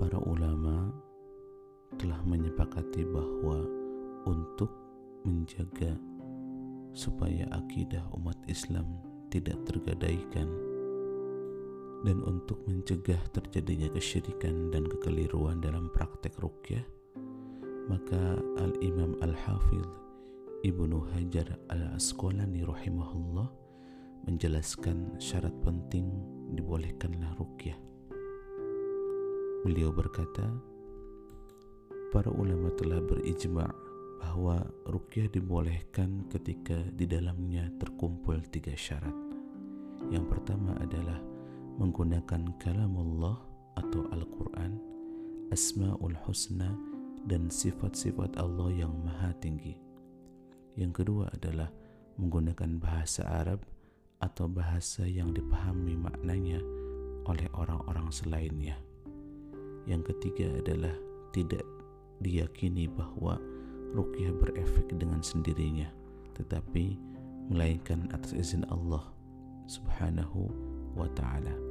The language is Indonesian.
para ulama telah menyepakati bahwa untuk menjaga supaya akidah umat Islam tidak tergadaikan dan untuk mencegah terjadinya kesyirikan dan kekeliruan dalam praktek rukyah maka Al-Imam Al-Hafidh Ibnu Hajar Al-Asqalani rahimahullah menjelaskan syarat penting dibolehkanlah rukyah. Beliau berkata, para ulama telah berijma' bahwa rukyah dibolehkan ketika di dalamnya terkumpul tiga syarat. Yang pertama adalah menggunakan kalamullah atau Al-Quran, Asma'ul Husna, dan sifat-sifat Allah yang maha tinggi. Yang kedua adalah menggunakan bahasa Arab atau bahasa yang dipahami maknanya oleh orang-orang selainnya. Yang ketiga adalah tidak diyakini bahwa rukyah berefek dengan sendirinya tetapi melainkan atas izin Allah subhanahu wa ta'ala